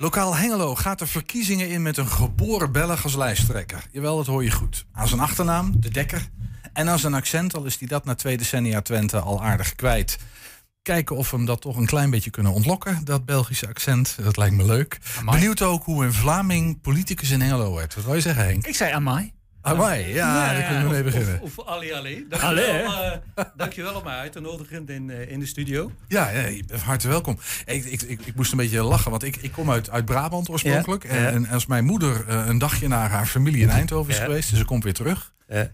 Lokaal Hengelo gaat de verkiezingen in met een geboren Belg als lijsttrekker. Jawel, dat hoor je goed. Aan zijn achternaam, de Dekker. En aan zijn accent, al is hij dat na twee decennia Twente al aardig kwijt. Kijken of we hem dat toch een klein beetje kunnen ontlokken, dat Belgische accent. Dat lijkt me leuk. Benieuwd ook hoe een Vlaming politicus in Hengelo werd. Wat wil je zeggen, Henk? Ik zei Amai. Amai, ja, daar kunnen we mee beginnen. Of, of Ali Ali. Dankjewel, uh, dankjewel om mij uit te nodigen in, uh, in de studio. Ja, ja hartelijk welkom. Ik, ik, ik, ik, moest een beetje lachen, want ik, ik kom uit, uit Brabant oorspronkelijk. Ja, ja. En, en, als mijn moeder uh, een dagje naar haar familie in Eindhoven is geweest... en ze komt weer terug... Ja.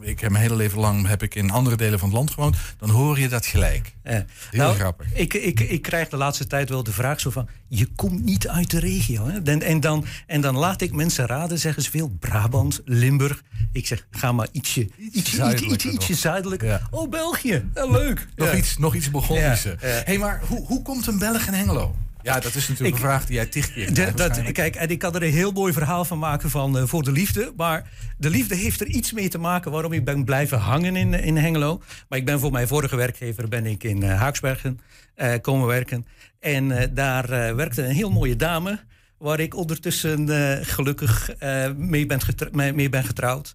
Ik heb mijn hele leven lang heb ik in andere delen van het land gewoond. Dan hoor je dat gelijk. Heel nou, grappig. Ik, ik, ik krijg de laatste tijd wel de vraag zo van... je komt niet uit de regio. Hè? En, en, dan, en dan laat ik mensen raden, zeggen ze veel... Brabant, Limburg. Ik zeg, ga maar ietsje, ietsje, zuidelijker. Ietsje. Ja. Oh, België. Leuk. Nog, iets, nog iets Burgondische. Hé, hey, maar hoe, hoe komt een Belg in Hengelo? Ja, dat is natuurlijk ik, een vraag die jij tig keer. Dat, kijk, en ik kan er een heel mooi verhaal van maken van uh, voor de liefde. Maar de liefde heeft er iets mee te maken waarom ik ben blijven hangen in, in Hengelo. Maar ik ben voor mijn vorige werkgever ben ik in uh, Haaksbergen uh, komen werken. En daar werkte een heel mooie dame. Waar ik ondertussen gelukkig mee, ben mee, mee, ben getrouwd.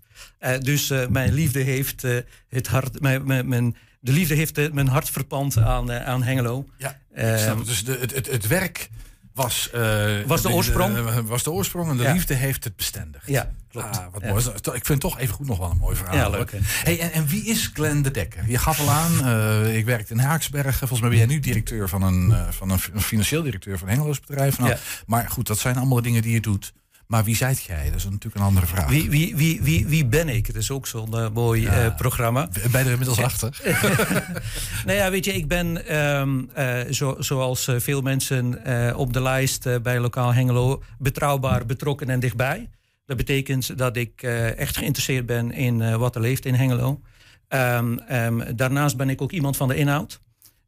dus mijn liefde heeft het hart. Mijn, mijn, mijn, de liefde heeft mijn hart verpand aan, aan Hengelo. Ja. Uh, dus de, het, het, het werk was, uh, was de oorsprong. De, was de oorsprong en de ja. liefde heeft het bestendigd. Ja, klopt. Ah, wat ja. mooi. Ik vind het toch even goed nog wel een mooi verhaal. Ja, leuk. Hey, en, en, wie is Glenn de Dekker? Je gaf al aan, uh, ik werkte in Haaksbergen. Volgens mij ben jij nu directeur van een, uh, van een, financieel directeur van een Hengeloos bedrijf. Nou, Maar goed, dat zijn allemaal dingen die je doet. Maar wie zijt jij? Dat is natuurlijk een andere vraag. Wie, wie, wie, wie, wie ben ik? Dat is ook zo'n uh, mooi ja. uh, programma. Ben je er inmiddels achter? nou ja, weet je, ik ben um, uh, zo, zoals veel mensen op de lijst bij Lokaal Hengelo betrouwbaar, betrokken en dichtbij. Dat betekent dat ik echt geïnteresseerd ben in wat er leeft in Hengelo. Um, um, daarnaast ben ik ook iemand van de inhoud.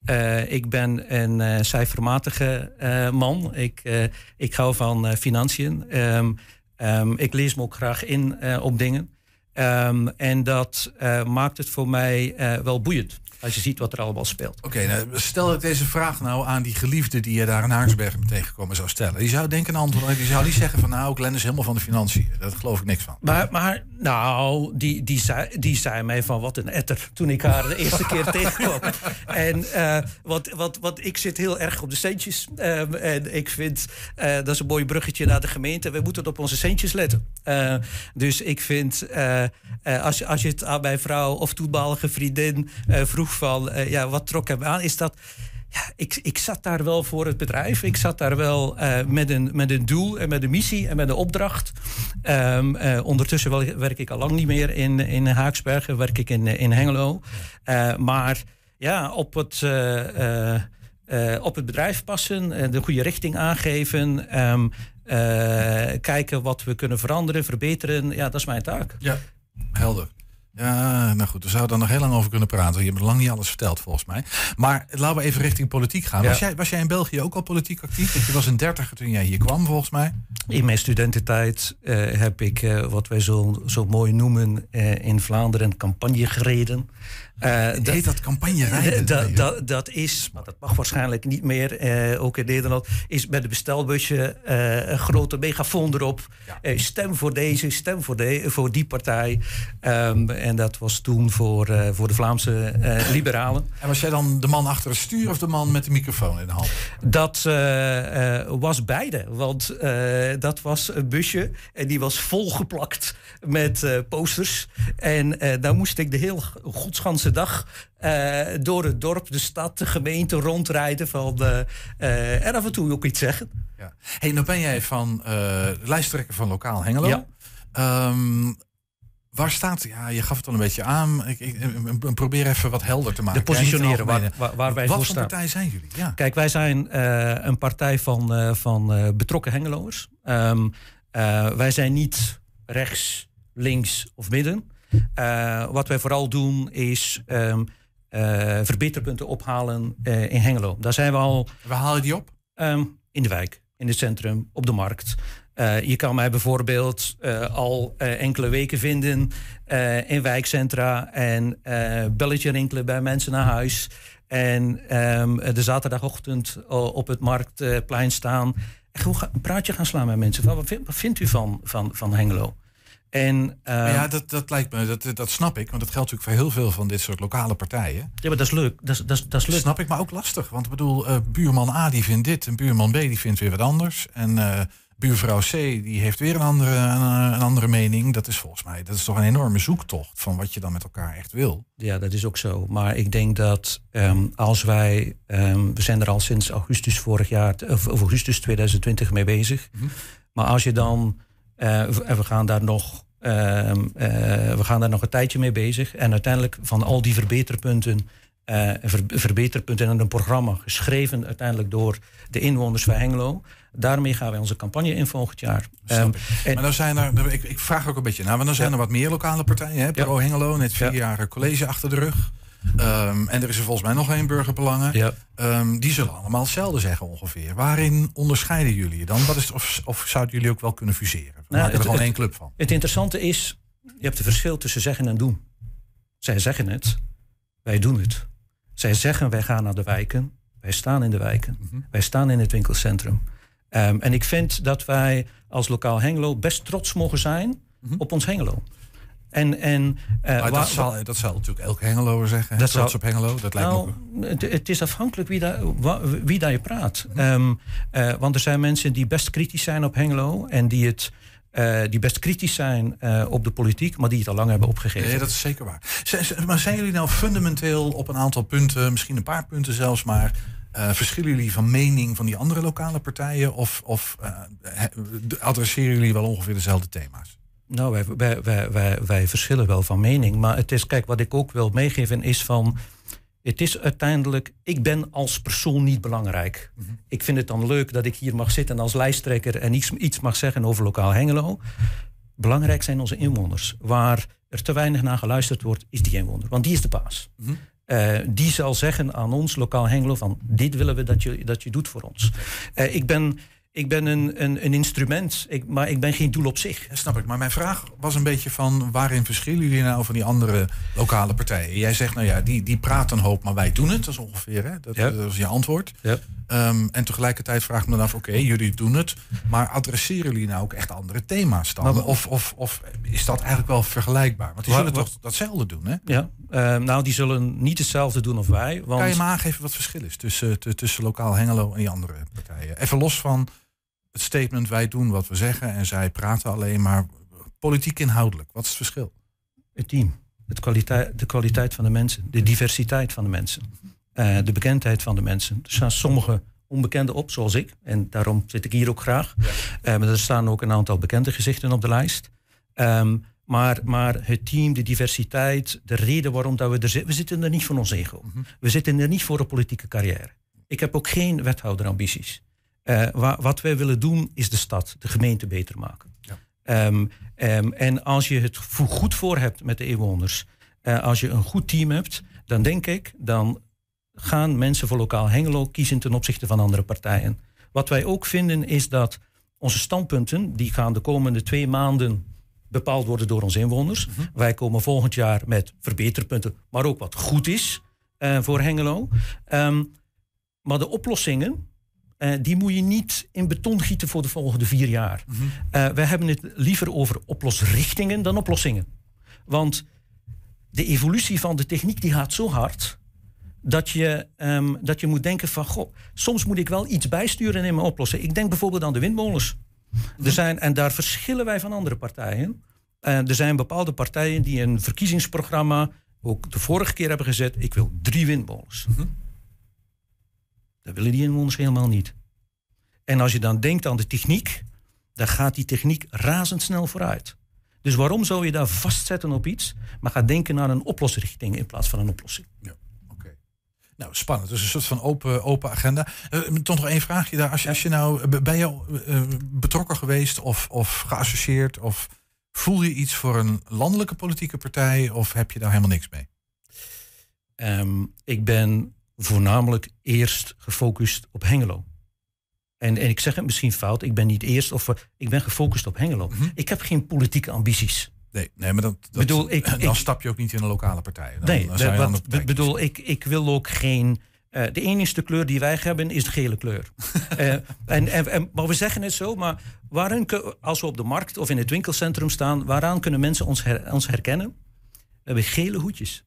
Uh, ik ben een uh, cijfermatige uh, man. Ik, ik hou van financiën. Um, um, ik lees me ook graag in op dingen. Um, en dat maakt het voor mij wel boeiend. Als je ziet wat er allemaal speelt. Oké, okay, nou, stel ik deze vraag nou aan die geliefde die je daar in Haaksbergen tegengekomen zou stellen. Die zou denken een antwoord. Die zou niet zeggen van nou, Glenn is helemaal van de financiën. Daar geloof ik niks van. Maar, maar nou, die, die, zei, die zei mij van wat een etter toen ik haar de eerste keer tegenkwam. En uh, wat, wat, wat, ik zit heel erg op de centjes. Um, en ik vind, uh, dat is een mooi bruggetje naar de gemeente. We moeten op onze centjes letten. Uh, dus ik vind, als, je, als je het aan mijn vrouw of toenmalige vriendin vroeg uh, ja, wat trok hem aan, is dat. Ja, ik, ik zat daar wel voor het bedrijf. Ik zat daar wel uh, met, een, met een doel en met een missie en met een opdracht. Um, uh, ondertussen wel, werk ik al lang niet meer in, in Haaksbergen, werk ik in, in Hengelo. maar ja, op het, op het bedrijf passen, de goede richting aangeven. Um, kijken wat we kunnen veranderen, verbeteren. Ja, dat is mijn taak. Ja, helder. Ja, nou goed, we zouden er nog heel lang over kunnen praten. Je hebt lang niet alles verteld, volgens mij. Maar laten we even richting politiek gaan. Ja. Was, jij, was jij in België ook al politiek actief? Want je was een dertiger toen jij hier kwam, volgens mij. In mijn studententijd uh, heb ik uh, wat wij zo, zo mooi noemen uh, in Vlaanderen een campagne gereden. Uh, Heet dat campagne rijden? Dat, dat, dat is, maar dat mag waarschijnlijk niet meer, uh, ook in Nederland, is met een bestelbusje uh, een grote megafoon erop. Ja. stem voor deze, stem voor, de, voor die partij. Um, en dat was toen voor, voor de Vlaamse liberalen. En was jij dan de man achter het stuur of de man met de microfoon in de hand? Dat was beide, want dat was een busje en die was volgeplakt met posters. En daar moest ik de heel dag uh, door het dorp, de stad, de gemeente rondrijden. Van, uh, en af en toe ook iets zeggen. Ja. hey, nou ben jij van lijsttrekker van Lokaal Hengelo. Ja. Um, waar staat, ja, je gaf het al een beetje aan. Ik, ik, ik probeer even wat helder te maken. De positioneren waar, waar, waar, wij wat voor staan. Wat partij zijn jullie? Ja. Kijk, wij zijn een partij van, van betrokken Hengeloers. Um, wij zijn niet rechts, links of midden. Uh, wat wij vooral doen is um, verbeterpunten ophalen uh, in Hengelo. Daar zijn we al. Waar haal je die op? Um, in de wijk, in het centrum, op de markt. je kan mij bijvoorbeeld al enkele weken vinden in wijkcentra en belletje rinkelen bij mensen naar huis. En um, de zaterdagochtend op het marktplein staan gewoon een praatje gaan slaan met mensen. Wat, wat vindt u van, van, van Hengelo? En, uh, ja, dat, dat lijkt me, dat, dat snap ik. Want dat geldt natuurlijk voor heel veel van dit soort lokale partijen. Ja, maar dat is leuk. Dat, dat, dat is leuk. snap ik, maar ook lastig. Want ik bedoel, uh, buurman A die vindt dit en buurman B die vindt weer wat anders. En uh, buurvrouw C die heeft weer een andere, een, een, andere mening. Dat is volgens mij, dat is toch een enorme zoektocht van wat je dan met elkaar echt wil. Ja, dat is ook zo. Maar ik denk dat um, als wij, um, we zijn er al sinds augustus vorig jaar, of, of augustus 2020 mee bezig. Mm -hmm. Maar als je dan uh, we gaan daar nog. Uh, uh, we gaan daar nog een tijdje mee bezig. En uiteindelijk van al die verbeterpunten, ver, verbeterpunten in een programma, geschreven uiteindelijk door de inwoners van Hengelo. Daarmee gaan wij onze campagne in volgend jaar. Um, en, maar dan zijn er, ik, ik, vraag ook een beetje naar, want dan zijn ja. er wat meer lokale partijen. Hè? Pro Hengelo, net vier ja. jaar college achter de rug. Um, en er is er volgens mij nog één burgerbelangen. Ja. Um, die zullen allemaal hetzelfde zeggen ongeveer. Waarin onderscheiden jullie je dan? Wat is, of, of zouden jullie ook wel kunnen fuseren? We nou, maken er gewoon één club van. Het interessante is, je hebt een verschil tussen zeggen en doen. Zij zeggen het, wij doen het. Zij zeggen wij gaan naar de wijken, wij staan in de wijken, mm -hmm. wij staan in het winkelcentrum. Um, en ik vind dat wij als lokaal Hengelo best trots mogen zijn mm -hmm. op ons Hengelo. En, en, uh, dat, zal, dat zal natuurlijk elke Hengeloer zeggen. Dat trots op Hengelo. Dat lijkt nou, me het, het, is afhankelijk wie daar, wie daar je praat. Um, uh, want er zijn mensen die best kritisch zijn op Hengelo. En die, het, uh, die best kritisch zijn op de politiek. Maar die het al lang hebben opgegeven. Nee, dat is zeker waar. Z maar zijn jullie nou fundamenteel op een aantal punten. Misschien een paar punten zelfs maar. verschillen jullie van mening van die andere lokale partijen? Of, of adresseren jullie wel ongeveer dezelfde thema's? Nou, wij, wij, wij, wij, verschillen wel van mening. Maar het is, kijk, wat ik ook wil meegeven is van. Het is uiteindelijk, ik ben als persoon niet belangrijk. Mm -hmm. Ik vind het dan leuk dat ik hier mag zitten als lijsttrekker en iets, iets mag zeggen over lokaal Hengelo. Belangrijk zijn onze inwoners. Waar er te weinig naar geluisterd wordt, is die inwoner. Want die is de baas. Mm -hmm. uh, die zal zeggen aan ons, lokaal Hengelo, van dit willen we dat je, dat je doet voor ons. Uh, ik ben ik ben een, een, een instrument, ik, maar ik ben geen doel op zich. Ja, snap ik. Maar mijn vraag was een beetje van... waarin verschillen jullie nou van die andere lokale partijen? Jij zegt, nou ja, die, die praten een hoop, maar wij doen het. Dat is ongeveer, hè? Dat, ja. dat is je antwoord. Ja. Um, en tegelijkertijd vraag ik me dan af, oké, okay, jullie doen het. Maar adresseren jullie nou ook echt andere thema's dan? Maar, of, of, of is dat eigenlijk wel vergelijkbaar? Want die zullen toch datzelfde doen, hè? Ja, uh, nou, die zullen niet hetzelfde doen als wij. Want... Kan je me aangeven wat het verschil is tussen, tussen lokaal Hengelo en die andere partijen? Even los van het statement wij doen wat we zeggen en zij praten alleen maar politiek inhoudelijk. Wat is het verschil? Het team, het kwaliteit, de kwaliteit van de mensen, de diversiteit van de mensen, uh, de bekendheid van de mensen. Er staan sommige onbekenden op, zoals ik, en daarom zit ik hier ook graag. Ja. Uh, maar er staan ook een aantal bekende gezichten op de lijst. Um, maar, maar het team, de diversiteit, de reden waarom dat we er zitten, we zitten er niet voor ons ego. Mm -hmm. We zitten er niet voor een politieke carrière. Ik heb ook geen wethouderambities. Uh, wa wat wij willen doen is de stad, de gemeente beter maken. Ja. Um, um, en als je het goed voor hebt met de inwoners, uh, als je een goed team hebt, dan denk ik, dan gaan mensen voor lokaal Hengelo kiezen ten opzichte van andere partijen. Wat wij ook vinden is dat onze standpunten, die gaan de komende twee maanden bepaald worden door onze inwoners. -hmm. Wij komen volgend jaar met verbeterpunten, maar ook wat goed is uh, voor Hengelo. Um, maar de oplossingen, uh, die moet je niet in beton gieten voor de volgende vier jaar. Mm -hmm. uh, wij hebben het liever over oplosrichtingen dan oplossingen. Want de evolutie van de techniek die gaat zo hard dat je, um, dat je moet denken van, goh, soms moet ik wel iets bijsturen in mijn oplossing. Ik denk bijvoorbeeld aan de windmolens. Er zijn, en daar verschillen wij van andere partijen. Uh, er zijn bepaalde partijen die een verkiezingsprogramma, ook de vorige keer hebben gezet, ik wil drie windmolens. Mm -hmm. Dat willen die inwoners helemaal niet. En als je dan denkt aan de techniek, dan gaat die techniek razendsnel vooruit. Dus waarom zou je daar vastzetten op iets, maar ga denken aan een oplosrichting in plaats van een oplossing? Ja. Nou, spannend. Dus een soort van open, open agenda. Uh, toch nog één vraagje daar. Als je, als je nou, ben je uh, betrokken geweest of, of geassocieerd? Of voel je iets voor een landelijke politieke partij? Of heb je daar helemaal niks mee? Um, ik ben voornamelijk eerst gefocust op Hengelo. En, en ik zeg het misschien fout, ik ben niet eerst of ik ben gefocust op Hengelo. Mm -hmm. Ik heb geen politieke ambities. Nee, nee maar dat, dat, bedoel, ik, dan ik, stap je ook niet in een lokale partij. Dan, nee, dan wat, bedoel, ik, ik wil ook geen. de enige kleur die wij hebben is de gele kleur. en, en, en, maar we zeggen het zo, maar waarin, als we op de markt of in het winkelcentrum staan, waaraan kunnen mensen ons, ons herkennen? We hebben gele hoedjes.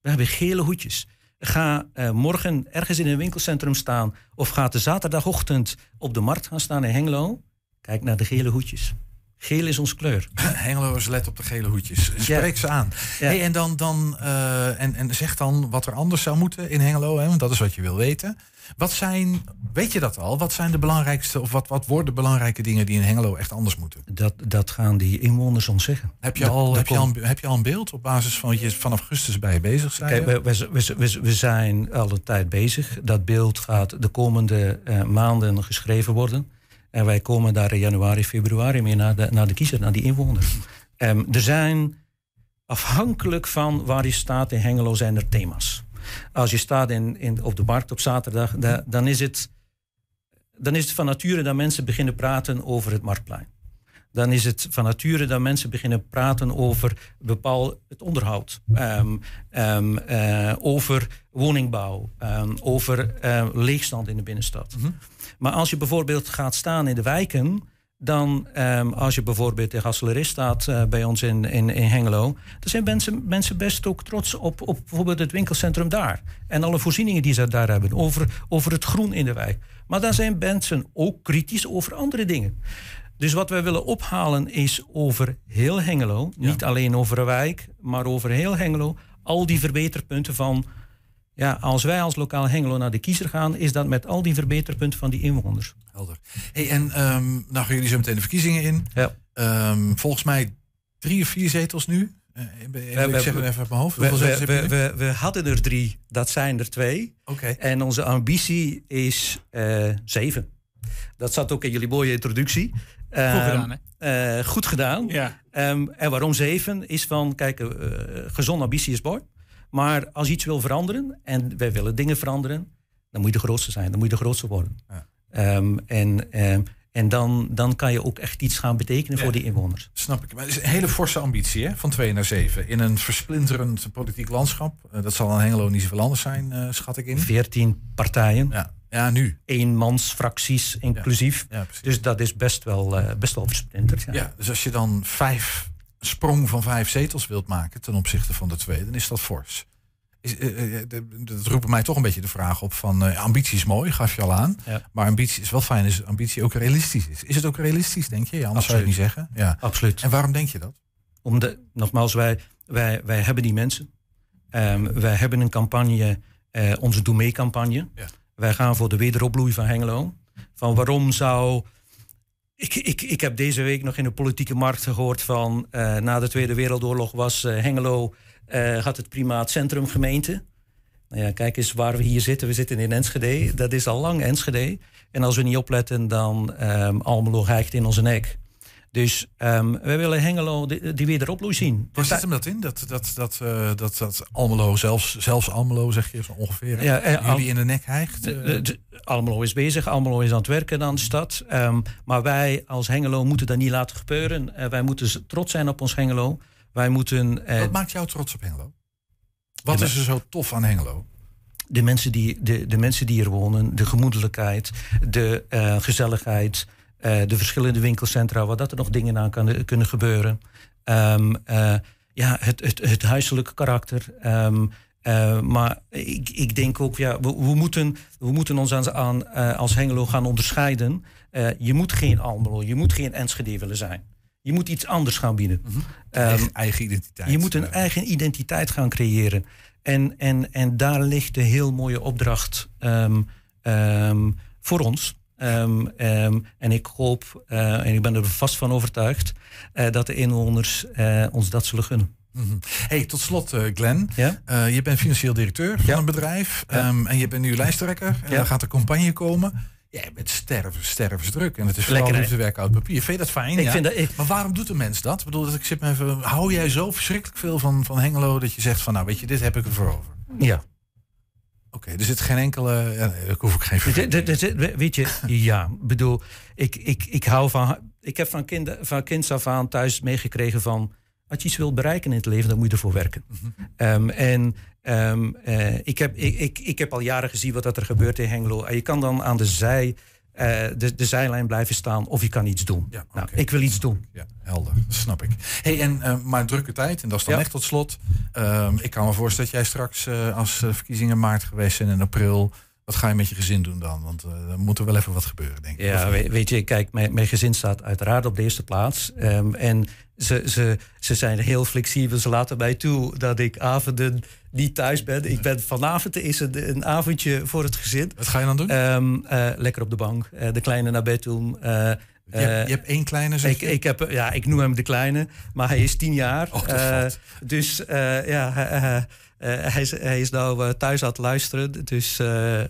We hebben gele hoedjes. Ga morgen ergens in een winkelcentrum staan of ga de zaterdagochtend op de markt gaan staan in Hengelo. Kijk naar de gele hoedjes. Geel is ons kleur. Hengeloers let op de gele hoedjes. Spreek ze aan. Hey, en, dan, dan, uh, en, en zeg dan wat er anders zou moeten in Hengelo, hè, want dat is wat je wil weten. Wat zijn, weet je dat al? Wat zijn de belangrijkste, of wat, wat worden belangrijke dingen die in Hengelo echt anders moeten? Dat, dat gaan die inwoners ons zeggen. Heb je, al, heb, je al, heb je al een beeld op basis van wat je vanaf augustus bij je bezig zijn? Kijk, we, we, we, we, zijn al een tijd bezig. Dat beeld gaat de komende uh, maanden geschreven worden. En wij komen daar in januari, februari mee naar de, naar de kiezer, naar die inwoners. Um, er zijn, afhankelijk van waar je staat in Hengelo, zijn er thema's. Als je staat in, in, op de markt op zaterdag, dan, is het, dan is het van nature dat mensen beginnen praten over het marktplein. Dan is het van nature dat mensen beginnen praten over bepaald het onderhoud, um, um, uh, over woningbouw, over uh, leegstand in de binnenstad. Mm maar als je bijvoorbeeld gaat staan in de wijken, dan als je bijvoorbeeld in Gasselerist staat uh, bij ons in, in, in Hengelo, dan zijn mensen, mensen best ook trots op, op bijvoorbeeld het winkelcentrum daar. En alle voorzieningen die ze daar hebben, over, over het groen in de wijk. Maar dan zijn mensen ook kritisch over andere dingen. Dus wat wij willen ophalen is over heel Hengelo, niet alleen over een wijk, maar over heel Hengelo, al die verbeterpunten van ja, als wij als lokaal Hengelo naar de kiezer gaan, is dat met al die verbeterpunten van die inwoners. Helder. Hey, en um, nou gaan jullie zo meteen de verkiezingen in. Ja. Um, volgens mij drie of vier zetels nu. Uh, we, ik zeg het even op mijn hoofd. We, we, we, we, hadden er drie, dat zijn er twee. Oké. En onze ambitie is uh, zeven. Dat zat ook in jullie mooie introductie. Goed um, gedaan, hè? Uh, goed gedaan. Ja. Um, en waarom zeven? Is van, kijk, uh, gezonde ambitie is mooi. Maar als je iets wil veranderen en wij willen dingen veranderen, dan moet je de grootste zijn, dan moet je de grootste worden. Ja. Um, en um, en dan, dan kan je ook echt iets gaan betekenen voor die inwoners. Snap ik. Maar het is een hele forse ambitie, hè? van 2 naar 7. In een versplinterend politiek landschap. Uh, dat zal aan Hengelo niet zoveel anders zijn, uh, schat ik in. 14 partijen. Ja, ja nu. Eenmansfracties inclusief. Ja, dus dat is best wel, uh, best wel versplinterd. Ja. ja, dus als je dan vijf sprong van vijf zetels wilt maken ten opzichte van de twee, dan is dat fors. Is, uh, dat roept mij toch een beetje de vraag op van uh, ambitie is mooi, gaf je al aan. Ja. Maar ambitie is wel fijn als ambitie ook realistisch is. Is het ook realistisch, denk je? Ja, anders zou je het niet zeggen. Ja. Absoluut. En waarom denk je dat? Om de, nogmaals, wij, wij, wij hebben die mensen. Um, wij hebben een campagne, uh, onze Doe Mee campagne. Ja. Wij gaan voor de wederopbloei van Hengelo. Van waarom zou ik, ik, ik heb deze week nog in de politieke markt gehoord van uh, na de Tweede Wereldoorlog was uh, Hengelo uh, had het primaat centrumgemeente. Nou ja, kijk eens waar we hier zitten. We zitten in Enschede. Dat is al lang Enschede. En als we niet opletten, dan um, Almelo hijgt in onze nek. Dus um, wij willen Hengelo die, die wederopbloei zien. Waar zit hem dat in? Dat, dat, dat, uh, dat, dat Almelo, zelfs, zelfs Almelo zeg je zo ongeveer, ja, uh, jullie in de nek hijgt? Uh. Almelo is bezig, Almelo is aan het werken aan de stad. Um, maar wij als Hengelo moeten dat niet laten gebeuren. wij moeten trots zijn op ons Hengelo. Wij moeten... Wat maakt jou trots op Hengelo? Wat is er zo tof aan Hengelo? De mensen die, de, de mensen die er wonen, de gemoedelijkheid, de gezelligheid... Uh, de verschillende winkelcentra, waar dat er nog dingen aan kan, kunnen gebeuren. Um, uh, ja, het, het, het huiselijke karakter. Um, uh, maar ik, ik denk ook, ja, we, we, moeten, we moeten ons aan, aan als Hengelo gaan onderscheiden. je moet geen Almelo, je moet geen Enschede willen zijn. Je moet iets anders gaan bieden. Mm -hmm. eigen, eigen, identiteit. Je moet een eigen identiteit gaan creëren. En, en, en daar ligt de heel mooie opdracht voor ons. Um, um, en ik hoop, uh, en ik ben er vast van overtuigd, uh, dat de inwoners uh, ons dat zullen gunnen. Mm -hmm. Hey, tot slot, Glenn. Ja? je bent financieel directeur van een bedrijf ja. um, en je bent nu lijsttrekker. En dan gaat de campagne komen. Jij bent sterven, stervensdruk. En het is vooral liefde werk uit papier. Vind je dat fijn? Ik ja? vind dat, ik... Maar waarom doet een mens dat? Ik bedoel, ik zit me even, hou jij zo verschrikkelijk veel van, van Hengelo dat je zegt van nou weet je, dit heb ik ervoor over? Ja. Oké, okay, er zit geen enkele. Ja, nee, daar hoef ik geen. Weet je, ja, bedoel, ik, ik, ik hou van. Ik heb van, kind, van kinds af aan thuis meegekregen van. Als je iets wilt bereiken in het leven, dan moet je ervoor werken. Mm -hmm. um, en Ehm, eh, ik, heb, ik, ik, ik heb al jaren gezien wat dat er gebeurt in Hengelo. En je kan dan aan de zij eh, de, de zijlijn blijven staan of je kan iets doen. Ja, nou, ik wil iets doen. Ja, helder. Snap ik. Hey, en, eh, maar drukke tijd, en dat is dan Ja. echt tot slot. Ehm, ik kan me voorstellen dat jij straks, eh, als verkiezingen maart geweest zijn in april... wat ga je met je gezin doen dan? Want eh er moet er wel even wat gebeuren, denk ik. Ja, weet, weet je, kijk, mijn, mijn gezin staat uiteraard op de eerste plaats. Ehm, en ze, ze, ze zijn heel flexibel. Ze laten mij toe dat ik avonden niet thuis ben. Ik ben vanavond is een, een avondje voor het gezin. Wat ga je dan doen? Ehm, eh, lekker op de bank. eh, de kleine naar bed doen. je, hebt, je hebt één kleine, ik, ik, heb, ja, ik noem hem de kleine, maar hij is tien jaar. Oh, dus ja, hij, eh, hij, is, hij is nou eh, thuis aan het luisteren. Dus eh,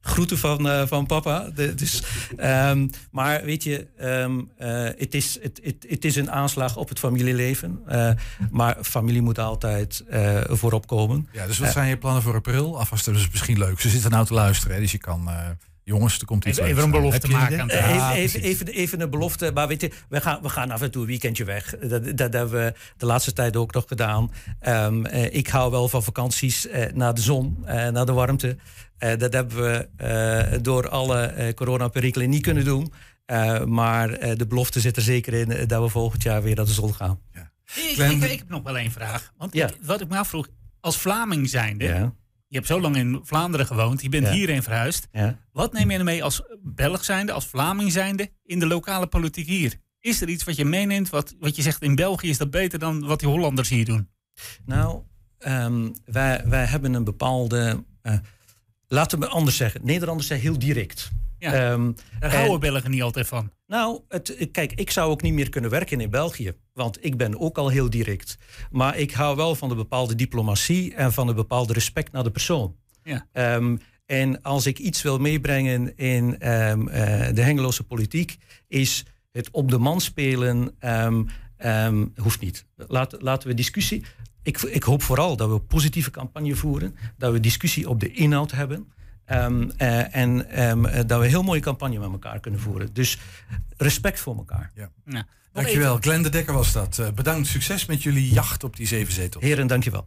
groeten van, van papa. De- dus, ehm, maar weet je, ehm, eh, het, is, het, het, het is een aanslag op het familieleven. Maar familie moet altijd voorop komen. Ja, dus wat zijn je plannen voor april? Alvast, dat is misschien leuk. Ze zitten nou te luisteren, hè, dus je kan... jongens, er komt iets Even- even een belofte maken aan Ja, even, even, even, een belofte. Maar weet je, we gaan, we gaan af en toe een weekendje weg. Dat, dat hebben we de laatste tijd ook nog gedaan. Ehm, eh, ik hou wel van vakanties eh, naar de zon, eh, naar de warmte. Eh, dat hebben we eh, door alle eh, coronaperikelen niet kunnen doen. Eh, maar eh, de belofte zit er zeker in dat we volgend jaar weer naar de zon gaan. Ik, Glenn- ik, ik heb nog wel één vraag. Want Ja. ik- wat ik me afvroeg, als Vlaming zijnde, Ja, je hebt zo lang in Vlaanderen gewoond, je bent Ja. hierheen verhuisd. ja. Wat neem je mee als Belg zijnde, als Vlaming zijnde, in de lokale politiek hier? Is er iets wat je meeneemt, wat, wat je zegt in België is dat beter dan wat die Hollanders hier doen? Nou, ehm, wij, wij hebben een bepaalde. eh, laten we anders zeggen. Nederlanders zijn heel direct. Ja. Ehm, Daar en- houden Belgen niet altijd van. Nou, het, kijk, ik zou ook niet meer kunnen werken in België. Want ik ben ook al heel direct. Maar ik hou wel van de bepaalde diplomatie en van een bepaalde respect naar de persoon. Ja. Ehm, en als ik iets wil meebrengen in ehm, eh, de Hengeloze politiek, is het op de man spelen. hoeft niet. Laat, laten we discussie. Ik, ik hoop vooral dat we positieve campagne voeren, dat we discussie op de inhoud hebben. Ehm, eh, en ehm, eh, dat we een heel mooie campagne met elkaar kunnen voeren. Dus respect voor elkaar. Ja. Dankjewel. Glenn de Dekker was dat. Eh, bedankt. Succes met jullie jacht op die zeven zetels. Heren, dankjewel.